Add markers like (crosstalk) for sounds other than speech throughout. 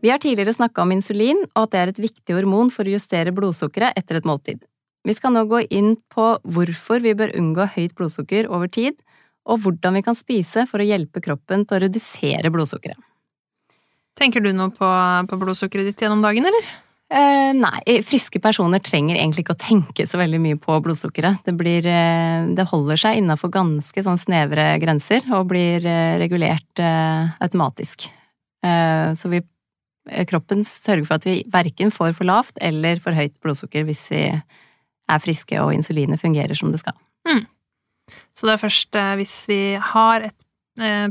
Vi har tidligere snakka om insulin, og at det er et viktig hormon for å justere blodsukkeret etter et måltid. Vi skal nå gå inn på hvorfor vi bør unngå høyt blodsukker over tid, og hvordan vi kan spise for å hjelpe kroppen til å redusere blodsukkeret. Tenker du noe på, på blodsukkeret ditt gjennom dagen, eller? Eh, nei, friske personer trenger egentlig ikke å tenke så veldig mye på blodsukkeret. Det, blir, eh, det holder seg innafor ganske sånn snevre grenser og blir eh, regulert eh, automatisk. Eh, så vi, eh, kroppen sørger for at vi verken får for lavt eller for høyt blodsukker hvis vi er friske og insulinet fungerer som det skal. Mm. Så det er først hvis vi har et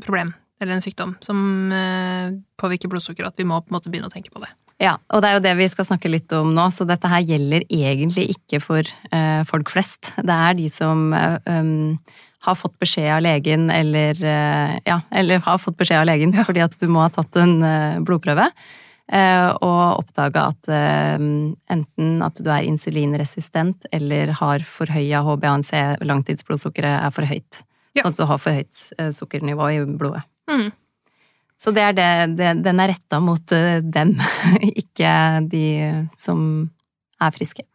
problem eller en sykdom som påvirker blodsukker, at vi må på en måte begynne å tenke på det. Ja, og det er jo det vi skal snakke litt om nå, så dette her gjelder egentlig ikke for folk flest. Det er de som um, har fått beskjed av legen, eller ja, eller har fått beskjed av legen ja. fordi at du må ha tatt en blodprøve. Og oppdaga at enten at du er insulinresistent eller har forhøya HbA1c, langtidsblodsukkeret er for høyt. Ja. Sånn at du har for høyt sukkernivå i blodet. Mm. Så det er det, det den er retta mot eh, dem, (laughs) ikke de som er friske.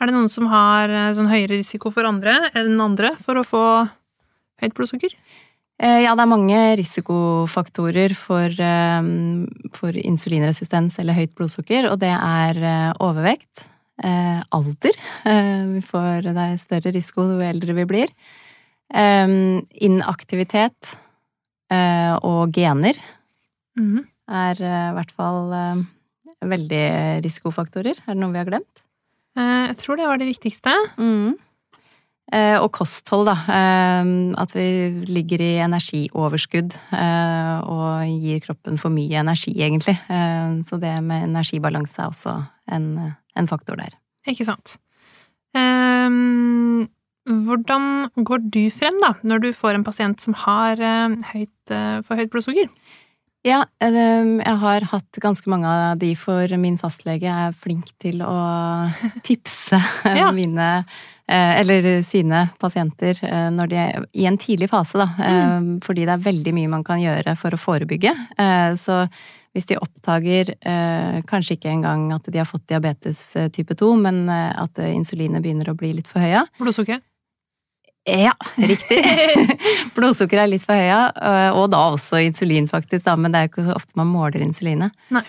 Er det noen som har eh, sånn høyere risiko for andre enn andre for å få høyt blodsukker? Eh, ja, det er mange risikofaktorer for, for insulinresistens eller høyt blodsukker, og det er overvekt, alder (laughs) Vi får, Det er større risiko jo eldre vi blir. Inaktivitet og gener Mm. Er i hvert fall veldig risikofaktorer. Er det noe vi har glemt? Jeg tror det var det viktigste. Mm. Og kosthold, da. at vi ligger i energioverskudd og gir kroppen for mye energi, egentlig. så det med energibalanse er også en, en faktor der. Ikke sant. Um, hvordan går du frem, da, når du får en pasient som har høyt, for høyt blodsukker? Ja, jeg har hatt ganske mange av de, for min fastlege er flink til å (laughs) tipse ja. mine eh, eller sine pasienter eh, når de i en tidlig fase, da. Mm. Fordi det er veldig mye man kan gjøre for å forebygge. Så hvis de oppdager kanskje ikke engang at de har fått diabetes type 2, men at insulinet begynner å bli litt for høya Blodsukker? Ja, (laughs) riktig. (laughs) Blodsukkeret er litt for høya, eh, og da også insulin, faktisk, da, men det er jo ikke så ofte man måler insulinet. Nei.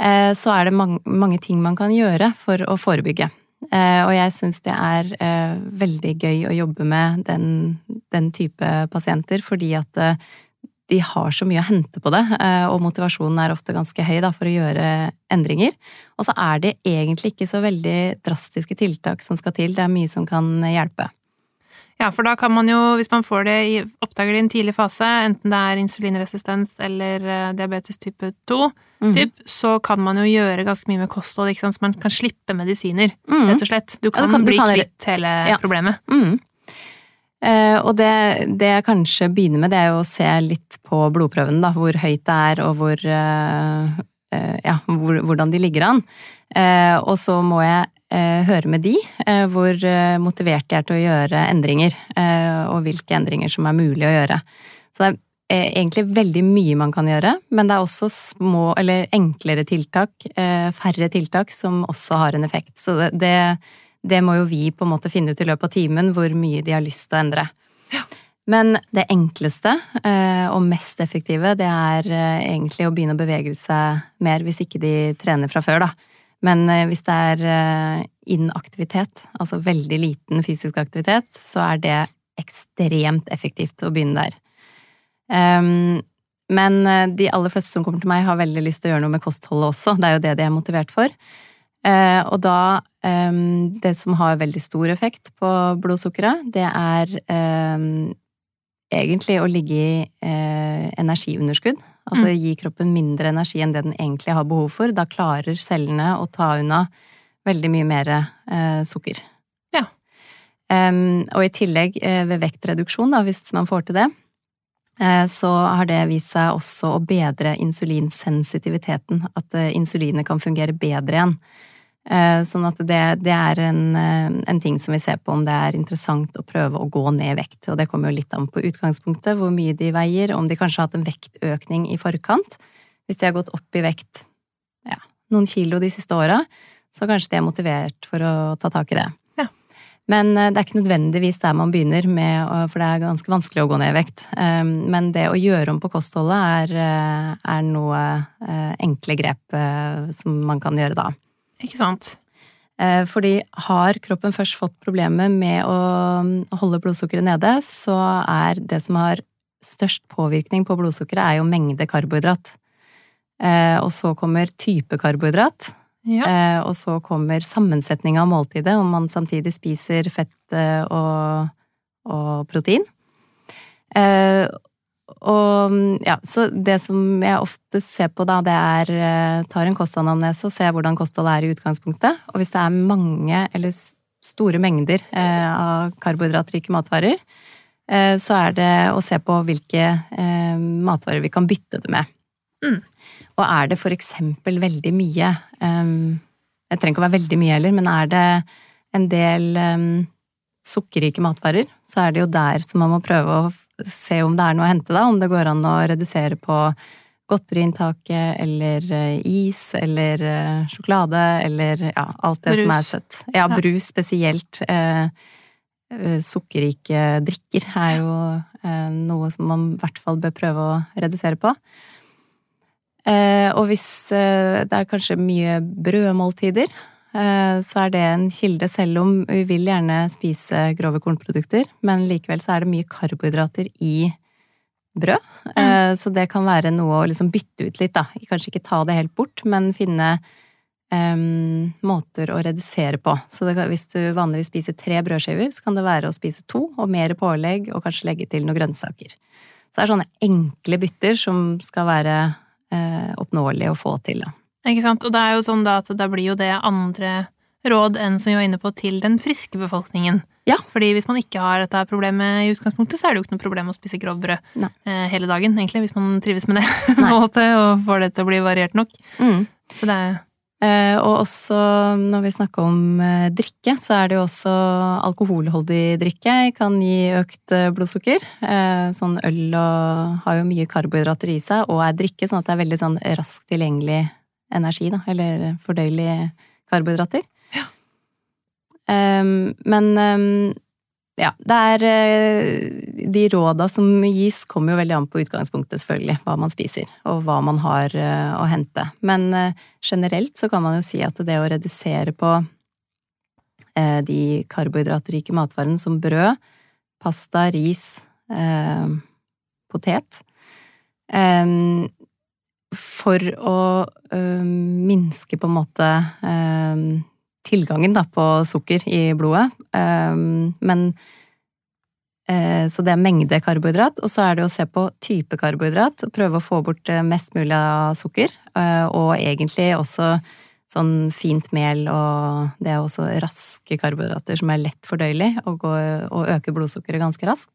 Eh, så er det mange, mange, ting man kan gjøre for å forebygge. Eh, og jeg syns det er veldig gøy å jobbe med den, den type pasienter, fordi at de har så mye å hente på det, og motivasjonen er ofte ganske høy da, for å gjøre endringer. Og så er det egentlig ikke så veldig drastiske tiltak som skal til, det er mye som kan hjelpe. Ja, for da kan man jo, hvis man får det i, oppdager det i en tidlig fase, enten det er insulinresistens eller uh, diabetes type 2, mm. typ, så kan man jo gjøre ganske mye med kosthold, ikke sant, så man kan slippe medisiner, mm. rett og slett. Du kan, ja, du kan bli du kan, kvitt hele ja. problemet. Mm. Uh, og det, det, jeg kanskje begynner med, det er jo å se litt på blodprøvene, da, hvor høyt det er, og hvor uh, ja, hvor, hvordan de ligger an. Og så må jeg Eh, høre med de eh, hvor eh, motivert de er til å gjøre endringer, og hvilke endringer som er mulig å gjøre. Så det er egentlig veldig mye man kan gjøre, men det er også små eller enklere tiltak, færre tiltak, som også har en effekt. Så det, det, det må jo vi på en måte finne ut i løpet av timen, hvor mye de har lyst til å endre. Ja. Men det enkleste og mest effektive, det er egentlig å begynne å bevege seg mer hvis ikke de trener fra før, da. Men eh, hvis det er eh, inaktivitet, altså veldig liten fysisk aktivitet, så er det ekstremt effektivt å begynne der. Ehm, men eh, de aller fleste som kommer til meg, har veldig lyst til å gjøre noe med kostholdet også. Det er jo det de er motivert for. Og da ehm, Det som har veldig stor effekt på blodsukkeret, det er ehm, egentlig å ligge i energiunderskudd. Altså Mm. gi kroppen mindre energi enn det den egentlig har behov for. Da klarer cellene å ta unna veldig mye mer eh, sukker. Ja. Um, og i tillegg eh, ved vektreduksjon, da, hvis man får til det, eh, så har det vist seg også å bedre insulinsensitiviteten. At eh, insulinet kan fungere bedre igjen. Eh, Sånn at det, det er en, eh, en ting som vi ser på om det er interessant å prøve å gå ned i vekt. Og det kommer jo litt an på utgangspunktet, hvor mye de veier, om de kanskje har hatt en vektøkning i forkant. Hvis de har gått opp i vekt ja, noen kilo de siste åra, så kanskje de er motivert for å ta tak i det. Ja. Men eh, det er ikke nødvendigvis der man begynner med, for det er ganske vanskelig å gå ned i vekt. Men det å gjøre om på kostholdet er, er noe enkle grep som man kan gjøre da. Ikke sant? Eh, Fordi har kroppen først fått problemer med å holde blodsukkeret nede, så er det som har størst påvirkning på blodsukkeret, er jo mengde karbohydrat. Eh, Og så kommer type karbohydrat, Ja. eh, og så kommer sammensetning av måltidet, om man samtidig spiser fett og, og protein. Og ja, så det som jeg ofte ser på da, det er eh, tar en kostanamnese og ser hvordan kostholdet er i utgangspunktet. Og hvis det er mange eller store mengder eh, av karbohydratrike matvarer, eh, så er det å se på hvilke eh, matvarer vi kan bytte det med. Mm. Og er det for eksempel veldig mye eh, Jeg trenger ikke å være veldig mye heller, men er det en del eh, sukkerrike matvarer, så er det jo der som man må prøve å se om det er noe å hente, da. Om det går an å redusere på godteriinntaket, eller eh, is, eller eh, sjokolade, eller ja, alt det som er søtt. Ja, brus spesielt. Eh, eh, sukkerrike drikker er jo eh, noe som man i hvert fall bør prøve å redusere på. Eh, og hvis det er kanskje mye brødmåltider, så er det en kilde, selv om vi vil gjerne spise grove kornprodukter, men likevel så er det mye karbohydrater i brød. Mm. Så det kan være noe å liksom bytte ut litt, da. Kanskje ikke ta det helt bort, men finne um, måter å redusere på. Så det, hvis du vanligvis spiser tre brødskiver, så kan det være å spise to, og mer pålegg, og kanskje legge til noen grønnsaker. Så det er sånne enkle bytter som skal være eh, oppnåelige å få til, da. Ikke sant? Og det er jo sånn da at da blir jo det andre råd enn som vi var inne på til den friske befolkningen. Ja. Fordi hvis man ikke har dette problemet i utgangspunktet, så er det jo ikke noe problem å spise grovbrød eh, hele dagen, egentlig, hvis man trives med det (laughs) måte, og får det til å bli variert nok. Så det er Eh, og også når vi snakker om eh, drikke, så er det jo også alkoholholdig drikke kan gi økt eh, blodsukker. Eh, sånn øl og har jo mye karbohydrater i seg, og er drikke, sånn at det er veldig sånn raskt tilgjengelig energi, da, eller fordøyelige karbohydrater. Ja. Um, men um, ja, det er eh, De råda som gis, kommer jo veldig an på utgangspunktet, selvfølgelig. Hva man spiser, og hva man har eh, å hente. Men eh, generelt så kan man jo si at det å redusere på de karbohydratrike matvarene som brød, pasta, ris, potet eh, For å øh, minske på en måte øh, tilgangen da, på sukker i blodet. Øh, men Så det er mengde karbohydrat, og så er det å se på type karbohydrat. og Prøve å få bort mest mulig av sukker, og egentlig også sånn fint mel og Det er også raske karbohydrater som er lett fordøyelig og, går, og øker blodsukkeret ganske raskt.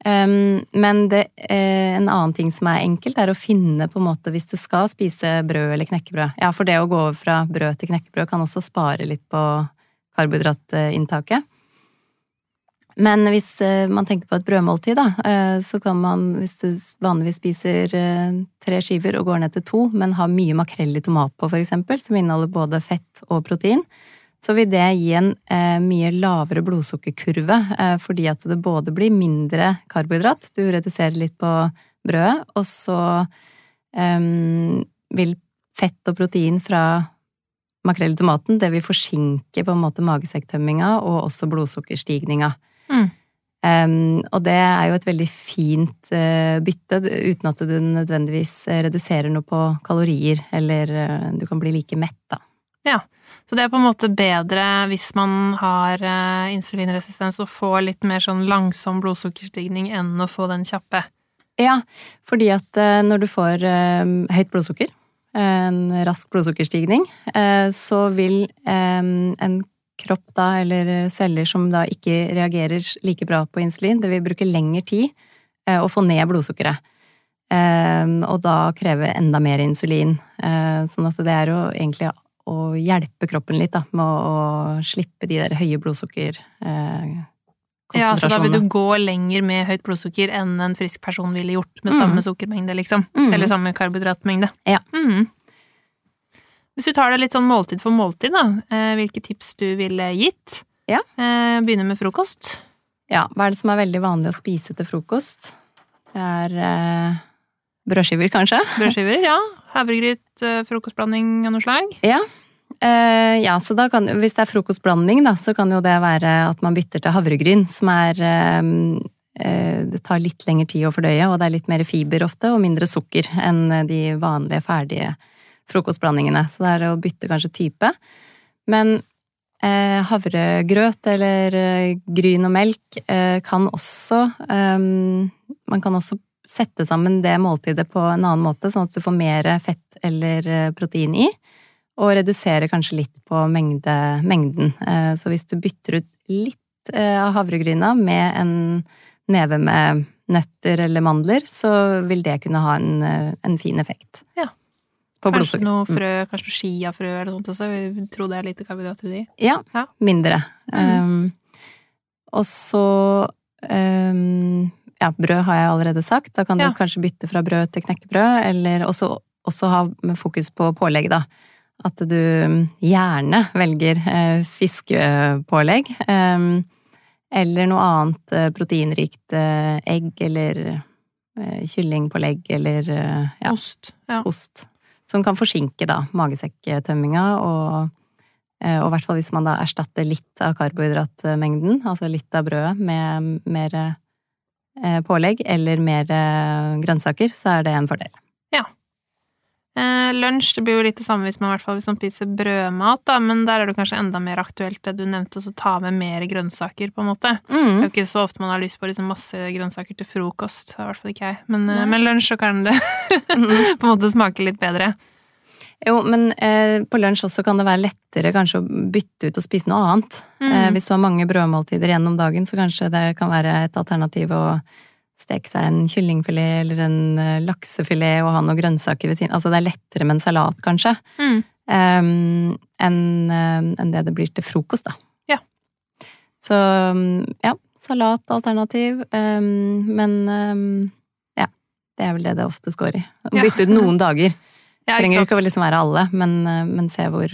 Um, men det, eh, en annen ting som er enkelt, er å finne på en måte hvis du skal spise brød eller knekkebrød. Ja, for det å gå over fra brød til knekkebrød kan også spare litt på karbohydratinntaket. Men hvis eh, man tenker på et brødmåltid, da, eh, så kan man, hvis du vanligvis spiser eh, tre skiver og går ned til to, men har mye makrell i tomat på, for eksempel, som inneholder både fett og protein, så vil det gi en eh, mye lavere blodsukkerkurve, eh, fordi at det både blir mindre karbohydrat, du reduserer litt på brødet, og så eh, vil fett og protein fra makrell i tomaten, det vil forsinke på en måte magesekktømminga og også blodsukkerstigninga. Mm. Um, og det er jo et veldig fint uh, bytte, uten at du nødvendigvis reduserer noe på kalorier, eller uh, du kan bli like mett, da. Så det er på en måte bedre hvis man har eh, insulinresistens og får litt mer sånn langsom blodsukkerstigning enn å få den kjappe. Ja, fordi at eh, når du får eh, høyt blodsukker, en rask blodsukkerstigning, så vil en kropp da, eller celler som da ikke reagerer like bra på insulin, det vil bruke lengre tid å få ned blodsukkeret. Og da kreve enda mer insulin. Sånn at det er jo egentlig å hjelpe kroppen litt da, med å slippe de der høye blodsukker ja, så da vil du gå lenger med høyt blodsukker enn en frisk person ville gjort med samme mm. sukkermengde, liksom. Mm. Eller samme karbohydratmengde. Ja. Mm. Hvis du tar det litt sånn måltid for måltid, da. Eh, hvilke tips du ville gitt? Ja. Eh, begynner med frokost. Ja, hva er det som er veldig vanlig å spise til frokost? Det er eh, brødskiver, kanskje? Brødskiver, ja. Havregryt, eh, frokostblanding av noe slag. Ja. Uh, ja, så kan, Hvis det er frokostblanding, da, så kan jo det være at man bytter til havregryn, som er uh, uh, Det tar litt lengre tid å fordøye, og det er litt mer fiber ofte, og mindre sukker enn de vanlige, ferdige frokostblandingene. Så det er å bytte kanskje type. Men havregrøt eller gryn og melk kan også Man kan også sette sammen det måltidet på en annen måte, sånn at du får mer fett eller protein i og redusere kanskje litt på mengde, mengden. Eh, så hvis du bytter ut litt eh, av havregryna med en neve med nøtter eller mandler, så vil det kunne ha en, eh, en fin effekt. Ja. kanskje noe mm. frø, kanskje noe chiafrø eller sånt også. Vi tror det er lite karbohydrater i de. Ja, ja. mindre. Mm. Um, og så um, Ja, brød har jeg allerede sagt. Da kan ja. du kanskje bytte fra brød til knekkebrød, eller også, også ha fokus på pålegg, da at du gjerne velger eh, fiskepålegg. Eller noe annet eh, proteinrikt eh, egg eller kyllingpålegg eller ja, ost. Ja. ost. Som kan forsinke da magesekktømminga, og, og i hvert fall hvis man da erstatter litt av karbohydratmengden, altså litt av brødet, med mer pålegg eller mer grønnsaker, så er det en fordel. Eh, lunsj det blir jo litt det samme hvis man, hvert fall, hvis man spiser brødmat, da, men der er det kanskje enda mer aktuelt det du nevnte, å ta med mer grønnsaker, på en måte. Mm. Det er jo ikke så ofte man har lyst på liksom masse grønnsaker til frokost, i hvert fall ikke jeg. Men, eh, men lunsj så kan det mm. (laughs) på en måte smake litt bedre. Jo, men eh, på lunsj også kan det være lettere kanskje å bytte ut og spise noe annet. Mm. Eh, hvis du har mange brødmåltider gjennom dagen, så kanskje det kan være et alternativ å steke seg en kyllingfilet eller en eh, laksefilet og ha noen grønnsaker ved siden Altså det er lettere med en salat, kanskje, mm. um, enn eh, en det det blir til frokost, da. Ja. Så ja, salatalternativ, um, men um, ja. Det er vel det det ofte går i. Bytte ut noen dager. (laughs) Ja, Trenger ikke å liksom være alle, men, eh, men se hvor,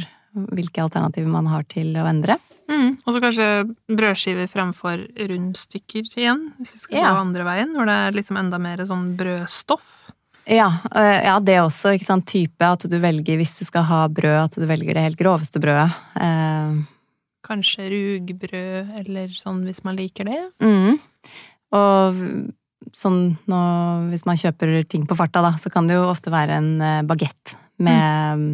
hvilke alternativer man har til å endre. Mm. Og så kanskje brødskiver fremfor rundstykker igjen, hvis vi skal ja. gå andre veien, hvor det er liksom enda mer sånn brødstoff. Ja, øh, ja, det også, ikke sant. Type at du velger, hvis du skal ha brød, at du velger det helt groveste brødet. Eh. Kanskje rugbrød, eller sånn hvis man liker det. Mm. Og sånn nå, hvis man kjøper ting på farta, da, så kan det jo ofte være en eh, bagett med mm.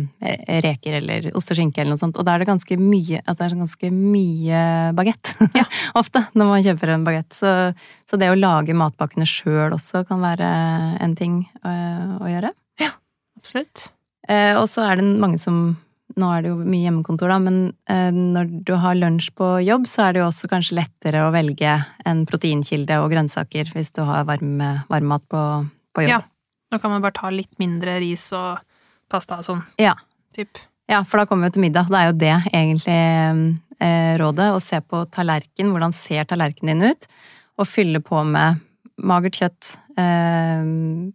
reker eller ost og skinke eller noe sånt. Og da er det ganske mye, altså det ganske mye bagett. (laughs) Ja. Ofte når man kjøper en bagett. Så, så, det å lage matpakkene sjøl også kan være en ting å, øh, å gjøre. Ja, absolutt. Eh, og så er det mange som nå er det jo mye hjemmekontor, da, men eh, når du har lunsj på jobb, så er det jo også kanskje lettere å velge en proteinkilde og grønnsaker hvis du har varm, varmmat på, på jobb. Ja, nå kan man bare ta litt mindre ris og pasta og sånn. Ja. Typ. ja, for da kommer vi til middag. Det er jo det egentlig eh, rådet. Å se på tallerken. Hvordan ser tallerkenen din ut? Og fylle på med magert kjøtt. Eh,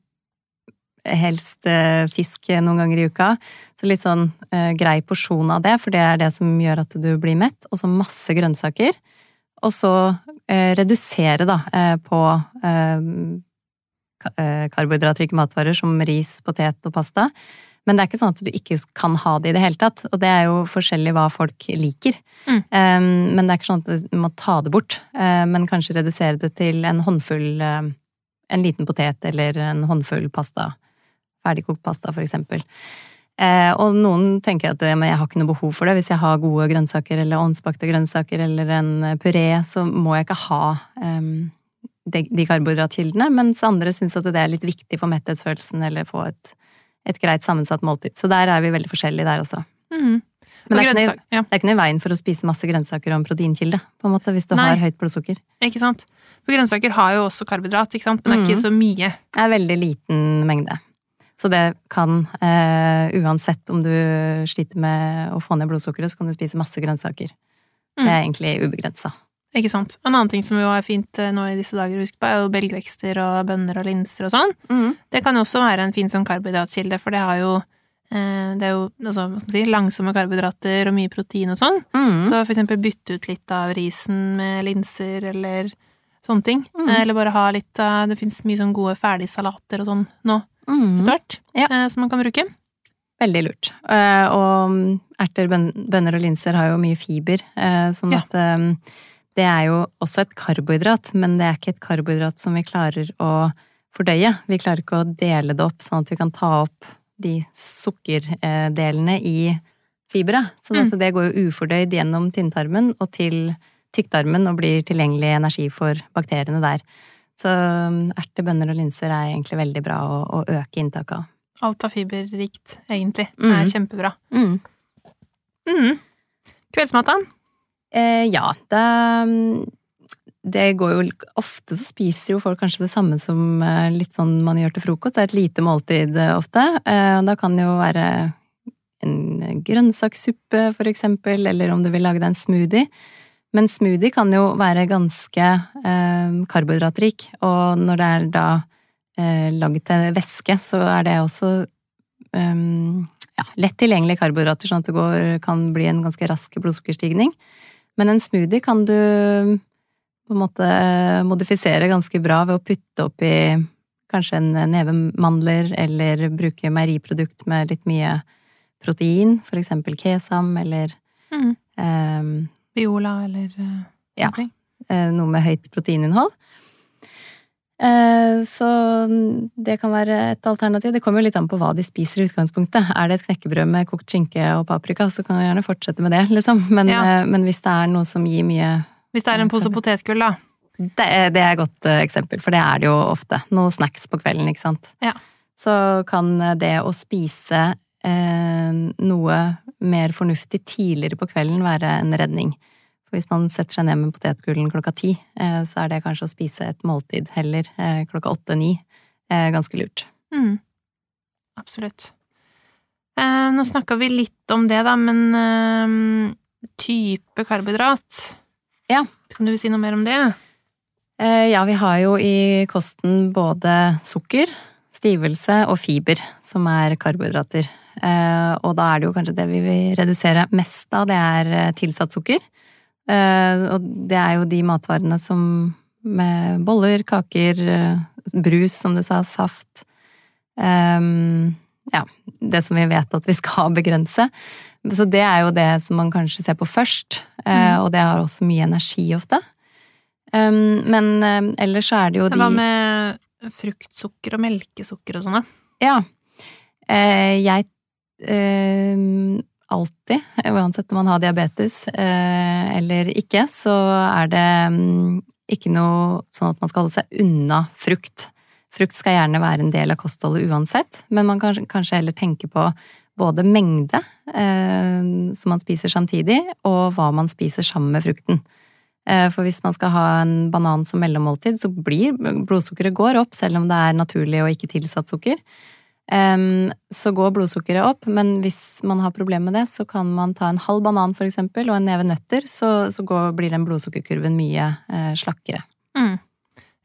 helst eh, fisk noen ganger i uka. Så litt sånn eh, grei porsjon av det, for det er det som gjør at du blir mett. Og så masse grønnsaker. Og så eh, redusere da eh, på karbohydratrike matvarer som ris, potet og pasta. Men det er ikke sånn at du ikke kan ha det i det hele tatt. Og det er jo forskjellig hva folk liker. Mm. Um, men det er ikke sånn at du må ta det bort, uh, men kanskje redusere det til en håndfull uh, En liten potet eller en håndfull pasta. Ferdigkokt pasta, for eksempel. Uh, og noen tenker at jeg har ikke noe behov for det. Hvis jeg har gode grønnsaker eller ovnsbakte grønnsaker eller en puré, så må jeg ikke ha um, de, de karbohydratkildene, mens andre syns at det er litt viktig for metthetsfølelsen eller få et, et greit sammensatt måltid. Så der er vi veldig forskjellige der også. Mm. Men det er, noe, ja. det er ikke noe i veien for å spise masse grønnsaker og en proteinkilde, på en måte, hvis du Nei. har høyt blodsukker. Ikke sant? For grønnsaker har jo også karbohydrat, ikke sant? men det er ikke Mhm. så mye. Det er veldig liten mengde. Så det kan, uh, uansett om du sliter med å få ned blodsukkeret, så kan du spise masse grønnsaker. Det Mm. er egentlig ubegrensa. Ikke sant? En annen ting som jo er fint eh, nå i disse dager å huske på, er jo belgvekster og bønner og linser og sånn. Det kan jo også være en fin sånn karbohydratkilde, for det har jo eh, det er jo altså, si, langsomme karbohydrater og mye protein og sånn. Mm. Så for eksempel bytte ut litt av risen med linser eller sånne ting. Mm. Eh, Eller bare ha litt av Det fins mye sånn gode ferdigsalater og sånn nå Mm. etter hvert, Ja. som man kan bruke. Veldig lurt. Og mm, erter, bønner og linser har jo mye fiber, sånn Ja. at eh, det er jo også et karbohydrat, men det er ikke et karbohydrat som vi klarer å fordøye. Vi klarer ikke å dele det opp sånn at vi kan ta opp de sukkerdelene i fiberet. Sånn at det går jo ufordøyd gjennom tynntarmen og til tykktarmen og blir tilgjengelig energi for bakteriene der. Så mm, erter, bønner og linser er egentlig veldig bra å, å øke inntaket av. Alt av fiberrikt, egentlig. Mm. er kjempebra. Mm. Mm. Kveldsmat, da? Eh, ja, det, det går jo Ofte så spiser jo folk kanskje det samme som eh, litt sånn man gjør til frokost. Det er et lite måltid eh, ofte. Eh, da kan det jo være en grønnsakssuppe, for eksempel, eller om du vil lage deg en smoothie. Men smoothie kan jo være ganske eh, karbohydratrik, og når det er da eh, laget til væske, så er det også eh, ja, lett tilgjengelige karbohydrater, sånn at det går, kan bli en ganske rask blodsukkerstigning. Men en smoothie kan du på en måte modifisere ganske bra ved å putte oppi kanskje en neve mandler, eller bruke meieriprodukt med litt mye protein, for eksempel kesam, eller mm. um, Viola eller eh, Ja. noe eh, noe med høyt proteininnhold. Eh, Så det kan være et alternativ. Det kommer jo litt an på hva de spiser i utgangspunktet. Er det et knekkebrød med kokt skinke og paprika, så kan du gjerne fortsette med det, liksom. Men, Ja. eh, men hvis det er noe som gir mye Hvis det er en pose potetgull, da. Det det er et godt eh, eksempel, for det er det jo ofte. Noe snacks på kvelden, ikke sant. Ja. Så kan det å spise eh, noe mer fornuftig tidligere på kvelden være en redning. For hvis man setter seg ned med potetgullen klokka ti, eh, så er det kanskje å spise et måltid heller eh, klokka åtte-ni. Eh, ganske lurt. Mm. Absolutt. Nå snakka vi litt om det, da, men type karbohydrat Ja. Kan du si noe mer om det? Ja, vi har jo i kosten både sukker, stivelse og fiber, som er karbohydrater. Og da er det jo kanskje det vi vil redusere mest av, det er tilsatt sukker. Eh, og det er jo de matvarene som med boller, kaker, eh, brus, som du sa, saft. Eh, ja, det som vi vet at vi skal (laughs) begrense. Så det er jo det som man kanskje ser på først, eh, og det har også mye energi ofte. Men ellers så er det jo de Hva med fruktsukker og melkesukker og sånn, da? Ja. Jeg alltid, uansett om man har diabetes eh, eller ikke, så er det mm, ikke noe sånn at man skal holde seg unna frukt. Frukt skal gjerne være en del av kostholdet uansett, men man kan kanskje heller tenke på både mengde eh, som man spiser samtidig, og hva man spiser sammen med frukten. Eh, For hvis man skal ha en banan som mellommåltid, så blir blodsukkeret går opp, selv om det er naturlig og ikke tilsatt sukker. Em, Så går blodsukkeret opp, men hvis man har problemer med det, så kan man ta en halv banan for eksempel, og en neve nøtter, så, så går, blir den blodsukkerkurven mye eh, slakkere. Mm.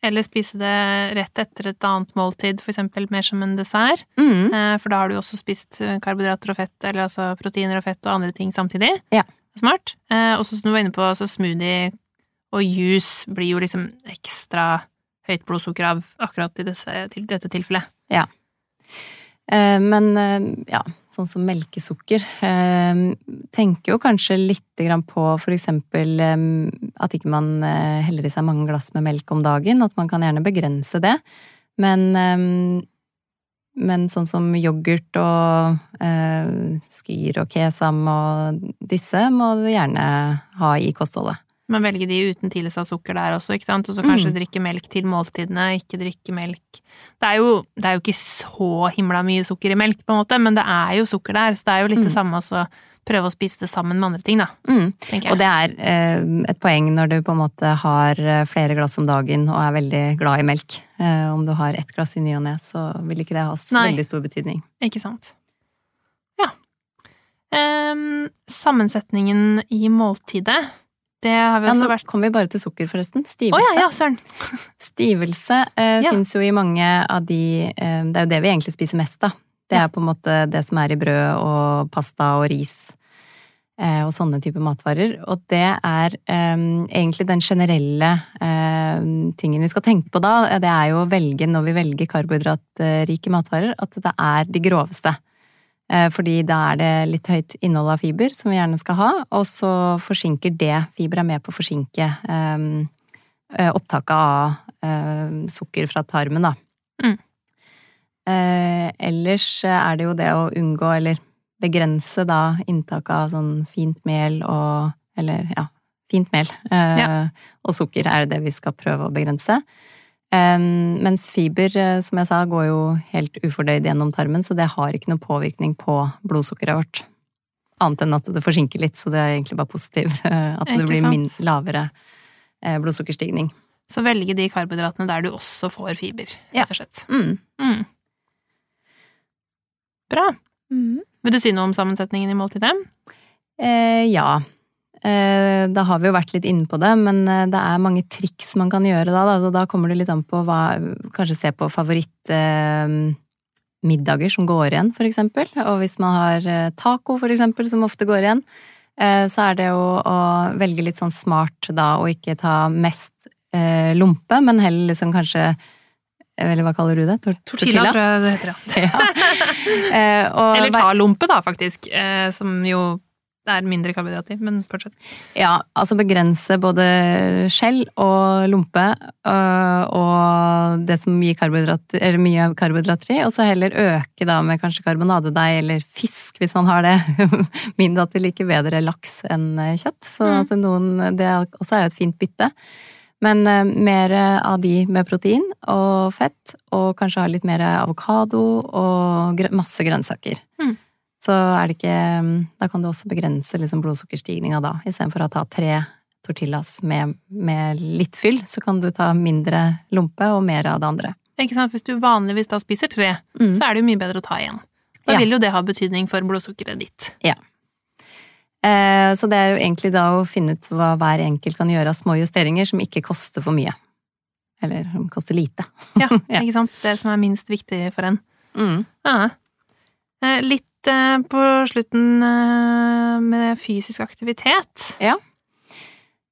Eller spise det rett etter et annet måltid, for eksempel mer som en dessert. Mm. Eh, For da har du også spist eh, karbohydrater og fett, eller altså proteiner og fett og andre ting samtidig. Ja. Smart. Eh, Og så som du var inne på, så smoothie og juice blir jo liksom ekstra høyt blodsukker av akkurat i disse, til dette tilfellet. Eh, Men eh, ja, sånn som melkesukker eh, Tenker jo kanskje litt på eh, at ikke man eh, heller i seg mange glass med melk om dagen. At man kan gjerne begrense det. Men, eh, men sånn som yoghurt og eh, skyr og kesam og disse må du gjerne ha i kostholdet. Men velge de uten tilsatt sukker der også, ikke sant. Og så kanskje Mm. drikke melk til måltidene, ikke drikke melk Det er, jo, det er jo ikke så himla mye sukker i melk, på en måte, men det er jo sukker der, så det er jo litt det Mm. samme også prøve å spise det sammen med andre ting, da, Mm. Og det er eh, et poeng når du på en måte har eh, flere glass om dagen og er veldig glad i melk. Eh, om du har ett glass i ny og ne, så vil ikke det ha Nei. veldig stor betydning. Ikke sant. Ja. Eh, sammensetningen i måltidet, det har vi Ja, nå vært kommer vi bare til sukker, forresten. Stivelse. Stivelse. ja, ja, søren! Stivelse eh, Ja. fins jo i mange av de eh, Det er jo det vi egentlig spiser mest av. Det er på en måte det som er i brød og pasta og ris eh, og sånne typer matvarer. Og det er eh, egentlig den generelle eh, tingen vi skal tenke på da. Det er jo å velge, når vi velger karbohydratrike matvarer, at det er de groveste. Eh, Fordi da er det litt høyt innhold av fiber, som vi gjerne skal ha, og så forsinker det Fiber er med på å forsinke eh, opptaket av um, sukker fra tarmen, da. Mm. Uh, ellers er det jo det å unngå, eller begrense da, inntaket av sånn fint mel og Eller ja, fint mel uh, Ja. og sukker er det vi skal prøve å begrense. Mens fiber, eh, som jeg sa, går jo helt ufordøyd gjennom tarmen, så det har ikke noen påvirkning på blodsukkeret vårt. Annet enn at det forsinker litt, så det er egentlig bare positivt. eh, At det blir min, lavere eh, blodsukkerstigning. Så velge de karbohydratene der du også får fiber, Ja. rett og slett. Mm. Mm. Bra. Vil du si noe om sammensetningen i måltidet? Eh, ja. Eh, da har vi jo vært litt inne på det, men eh, det er mange triks man kan gjøre da. Da, da kommer det litt an på hva Kanskje se på favorittmiddager eh, middager som går igjen, for eksempel. Og hvis man har eh, taco, for eksempel, som ofte går igjen, eh, så er det jo å velge litt sånn smart da, og ikke ta mest eh, lompe, men heller liksom kanskje Eller hva kaller du det? Tor Tortilla, tror jeg det heter, ja. (laughs) ja. Eh, og Eller ta lompe, da, faktisk. Som jo er mindre karbohydrater, men fortsett. Ja, altså begrense både skjell og lompe øh, og det som gir karbohydrater, eller mye karbohydrater i, og så heller øke da med kanskje karbonadedeig eller fisk, hvis man har det. (laughs) Min datter liker bedre laks enn øh, kjøtt, så Mm. noen, det også er jo et fint bytte. Men øh, mer av de med protein og fett, og kanskje ha litt mer avokado og masse grønnsaker. Mm. Så er det ikke Da kan du også begrense liksom blodsukkerstigninga da. Istedenfor å ta tre tortillas med, med litt fyll, så kan du ta mindre lompe og mer av det andre. Ikke sant? Hvis du vanligvis da spiser tre, Mm. så er det jo mye bedre å ta igjen. Da Ja. vil jo det ha betydning for blodsukkeret ditt. Eh, så det er jo egentlig da å finne ut hva hver enkelt kan gjøre av små justeringer som ikke koster for mye. Eller som koster lite. Ja, (laughs) Ja. ikke sant? Det som er minst viktig for en. Mm. Ja. Eh, Litt eh, på slutten eh, med fysisk aktivitet. Ja.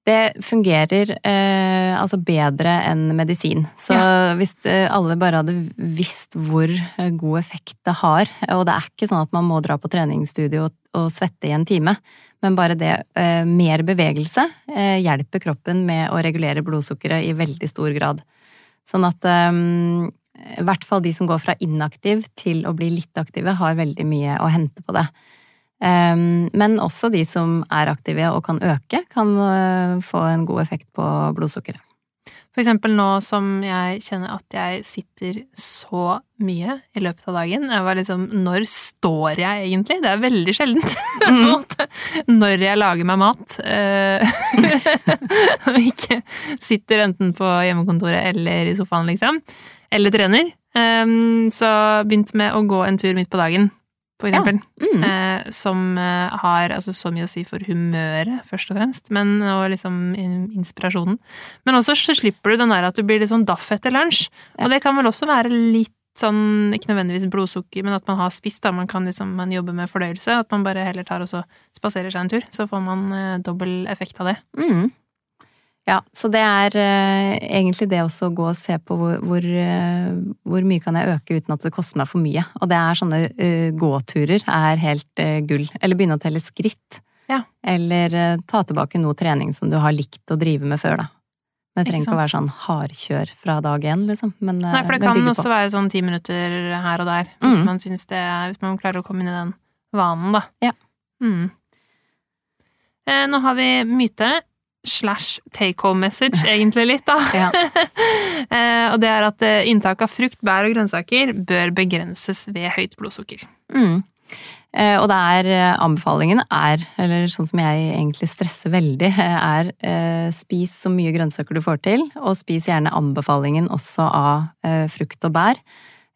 Det fungerer eh, altså bedre enn medisin. Så hvis eh, alle bare hadde visst hvor god effekt det har Og det er ikke sånn at man må dra på treningsstudio og, og svette i en time, men bare det eh, mer bevegelse eh, hjelper kroppen med å regulere blodsukkeret i veldig stor grad. Sånn at eh, i hvert fall de som går fra inaktiv til å bli litt aktive, har veldig mye å hente på det. Um, men også de som er aktive og kan øke, kan uh, få en god effekt på blodsukkeret. For eksempel nå som jeg kjenner at jeg sitter så mye i løpet av dagen. Jeg var liksom Når står jeg egentlig? Det er veldig sjeldent. (laughs) måte. Når jeg lager meg mat. eh, (laughs) Og ikke sitter enten på hjemmekontoret eller i sofaen, liksom. Eller trener. Um, Så begynte med å gå en tur midt på dagen, for eksempel. Mm. Eh, som eh, har altså, så mye å si for humøret, først og fremst, men, og liksom inspirasjonen. Men også så slipper du den der at du blir litt sånn daff etter lunsj. Ja. Og det kan vel også være litt sånn, ikke nødvendigvis blodsukker, men at man har spist, da. Man kan liksom man jobber med fordøyelse. At man bare heller tar og så spaserer seg en tur. Så får man eh, dobbel effekt av det. Mm. Ja, så det er uh, egentlig det også å gå og se på hvor, hvor, uh, hvor mye kan jeg øke uten at det koster meg for mye. Og det er sånne uh, gåturer er helt gull. Eller begynne å telle skritt. Ja. Eller ta tilbake noe trening som du har likt å drive med før, da. Men det trenger ikke å være sånn hardkjør fra dag én, liksom. Men Nei, for det kan også på. være sånn ti minutter her og der, hvis Mm. man syns det Hvis man klarer å komme inn i den vanen, da. Ja. Mm. Nå har vi myte. Slash take home message, egentlig litt, da. Ja. (laughs) Eh, og det er at eh, inntak av frukt, bær og grønnsaker bør begrenses ved høyt blodsukker. Mm. Eh, og det er anbefalingen er, eller sånn som jeg egentlig stresser veldig, (laughs) er spis så mye grønnsaker du får til, og spis gjerne anbefalingen også av frukt og bær.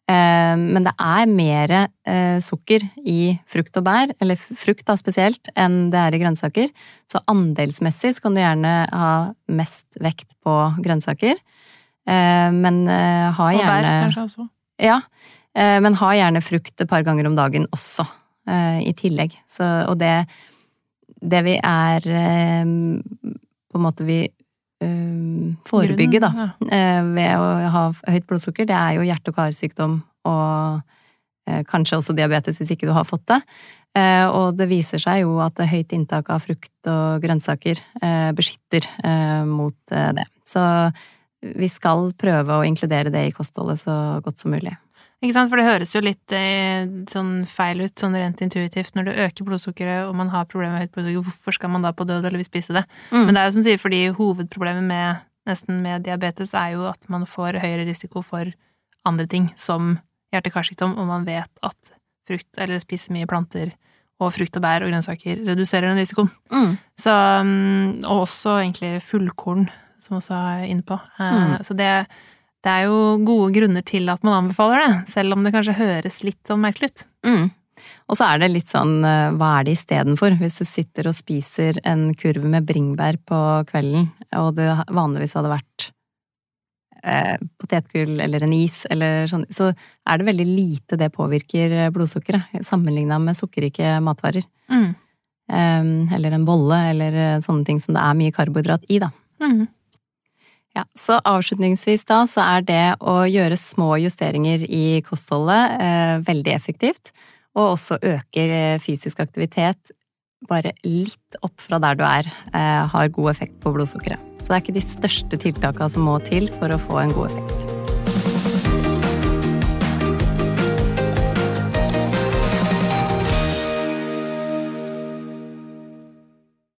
Eh, men det er mer eh, sukker i frukt og bær, eller frukt da spesielt, enn det er i grønnsaker. Så andelsmessig så kan du gjerne ha mest vekt på grønnsaker. Eh, men ha gjerne Og bær kanskje også. ja, men ha gjerne frukt et par ganger om dagen også, i tillegg. Så, og det, det vi er På en måte vi forebygger, da, eh, ved å ha høyt blodsukker, det er jo hjerte- og karsykdom og eh, kanskje også diabetes hvis ikke du har fått det. Eh, Og det viser seg jo at høyt inntak av frukt og grønnsaker beskytter mot det. Så vi skal prøve å inkludere det i kostholdet så godt som mulig. Ikke sant, for det høres jo litt eh, sånn feil ut, sånn rent intuitivt. Når du øker blodsukkeret og man har problemer med høyt blodsukker, hvorfor skal man da på død eller vil spise det? Mm. Men det er jo som sier, fordi hovedproblemet med nesten med diabetes er jo at man får høyere risiko for andre ting, som hjerte-karsykdom, og man vet at frukt, eller spiser mye planter, og frukt og bær og grønnsaker reduserer den risikoen. Mm. Så, mm, og også egentlig fullkorn, som også er inne på. Eh, Mm. Så det, det er jo gode grunner til at man anbefaler det, selv om det kanskje høres litt sånn merkelig ut. Mm. Og så er det litt sånn, eh, hva er det istedenfor? Hvis du sitter og spiser en kurv med bringebær på kvelden, og det vanligvis hadde vært eh, potetgull eller en is eller sånn, så er det veldig lite det påvirker blodsukkeret, sammenligna med sukkerrike matvarer. Mm. Eh, eller en bolle, eller eh, sånne ting som det er mye karbohydrat i, da. Mm. Ja, så avslutningsvis da, så er det å gjøre små justeringer i kostholdet eh, veldig effektivt. Og også øker eh, fysisk aktivitet bare litt opp fra der du er, eh, har god effekt på blodsukkeret. Så det er ikke de største tiltakene som må til for å få en god effekt.